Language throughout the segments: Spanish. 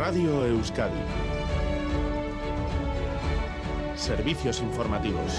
Radio Euskadi. Servicios informativos.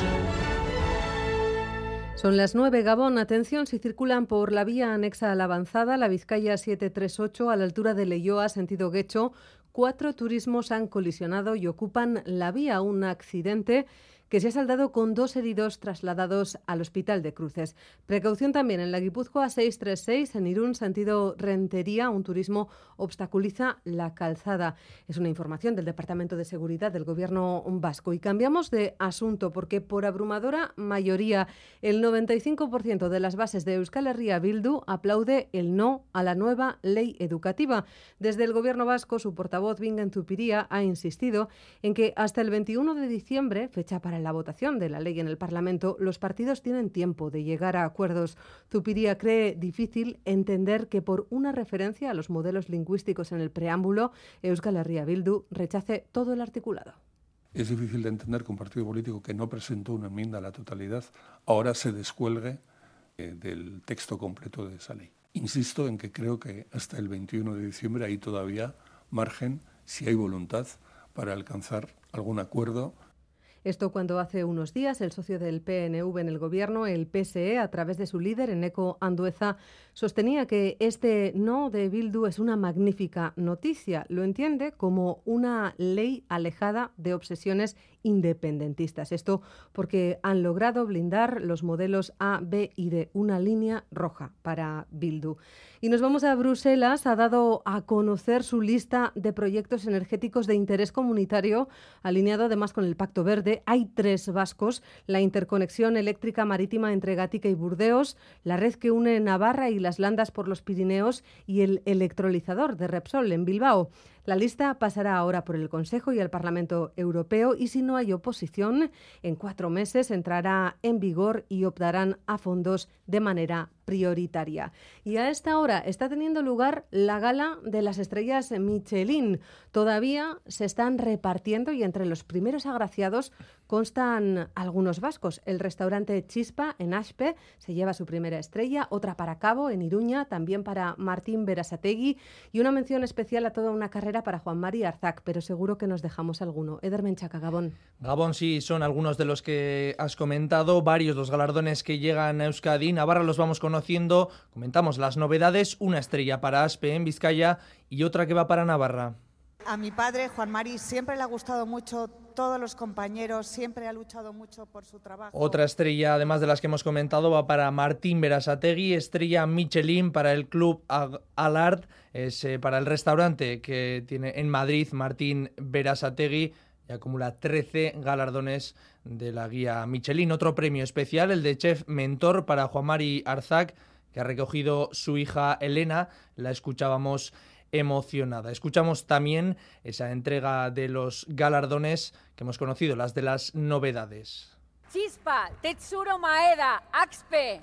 Son las 9, Gabón. Atención si circulan por la vía anexa a la avanzada, la Vizcaya 738, a la altura de Leyoa, sentido Guecho. Cuatro turismos han colisionado y ocupan la vía. Un accidente que se ha saldado con dos heridos trasladados al Hospital de Cruces. Precaución también en la Guipúzcoa 636, en Irún, sentido Rentería, un turismo obstaculiza la calzada. Es una información del Departamento de Seguridad del Gobierno vasco. Y cambiamos de asunto porque por abrumadora mayoría, el 95% de las bases de Euskal Herria Bildu aplaude el no a la nueva ley educativa. Desde el Gobierno vasco, su portavoz Vingen Zupiría ha insistido en que hasta el 21 de diciembre, fecha para la votación de la ley en el Parlamento, los partidos tienen tiempo de llegar a acuerdos. Zupiría cree difícil entender que por una referencia a los modelos lingüísticos en el preámbulo, Euskal Herria Bildu rechace todo el articulado. Es difícil de entender que un partido político que no presentó una enmienda a la totalidad ahora se descuelgue eh, del texto completo de esa ley. Insisto en que creo que hasta el 21 de diciembre hay todavía margen, si hay voluntad, para alcanzar algún acuerdo esto cuando hace unos días el socio del PNV en el gobierno, el PSE, a través de su líder, Eneco Andueza, sostenía que este no de Bildu es una magnífica noticia. Lo entiende como una ley alejada de obsesiones independentistas. Esto porque han logrado blindar los modelos A, B y D, una línea roja para Bildu. Y nos vamos a Bruselas. Ha dado a conocer su lista de proyectos energéticos de interés comunitario, alineado además con el Pacto Verde. Hay tres vascos, la interconexión eléctrica marítima entre Gatica y Burdeos, la red que une Navarra y las Landas por los Pirineos y el electrolizador de Repsol en Bilbao. La lista pasará ahora por el Consejo y el Parlamento Europeo y si no hay oposición, en cuatro meses entrará en vigor y optarán a fondos de manera prioritaria. Y a esta hora está teniendo lugar la gala de las estrellas Michelin. Todavía se están repartiendo y entre los primeros agraciados constan algunos vascos. El restaurante Chispa en Aspe se lleva su primera estrella, otra para Cabo en Iruña, también para Martín Berasategui y una mención especial a toda una carrera para Juan Mari Arzac, pero seguro que nos dejamos alguno. Eder Menchaca, Gabón. Gabón sí, son algunos de los que has comentado, varios los galardones que llegan a Euskadi. Navarra los vamos conociendo, comentamos las novedades, una estrella para Aspe en Vizcaya y otra que va para Navarra. A mi padre, Juan Mari, siempre le ha gustado mucho, todos los compañeros, siempre ha luchado mucho por su trabajo. Otra estrella, además de las que hemos comentado, va para Martín Berasategui, estrella Michelin para el club Alard, es eh, para el restaurante que tiene en Madrid Martín Berasategui y acumula 13 galardones de la guía Michelin. Otro premio especial, el de chef mentor para Juan Mari Arzac, que ha recogido su hija Elena. La escuchábamos emocionada. Escuchamos también esa entrega de los galardones que hemos conocido, las de las novedades. Chispa, Tetsuro Maeda, Axpe.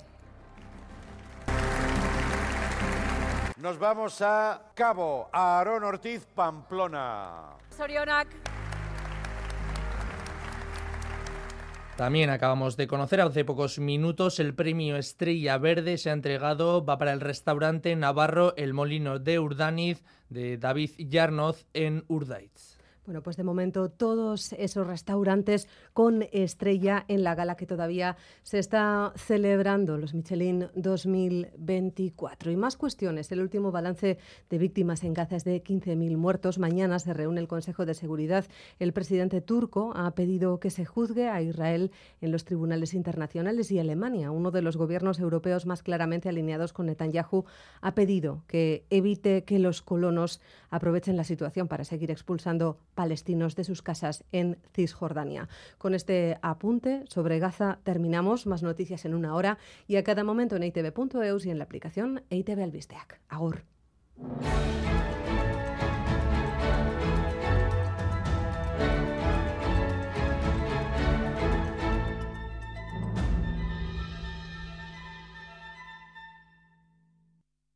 Nos vamos a Cabo, a Aarón Ortiz, Pamplona. Sorionak. También acabamos de conocer hace pocos minutos el premio Estrella Verde se ha entregado, va para el restaurante Navarro El Molino de Urdaniz de David Yarnoz en Urdaiz. Bueno, pues de momento todos esos restaurantes con estrella en la gala que todavía se está celebrando, los Michelin 2024. Y más cuestiones. El último balance de víctimas en Gaza es de 15.000 muertos. Mañana se reúne el Consejo de Seguridad. El presidente turco ha pedido que se juzgue a Israel en los tribunales internacionales y Alemania, uno de los gobiernos europeos más claramente alineados con Netanyahu, ha pedido que evite que los colonos aprovechen la situación para seguir expulsando palestinos de sus casas en Cisjordania. Con este apunte sobre Gaza terminamos. Más noticias en una hora y a cada momento en itv.eus y en la aplicación ITV Albisteac. Agur.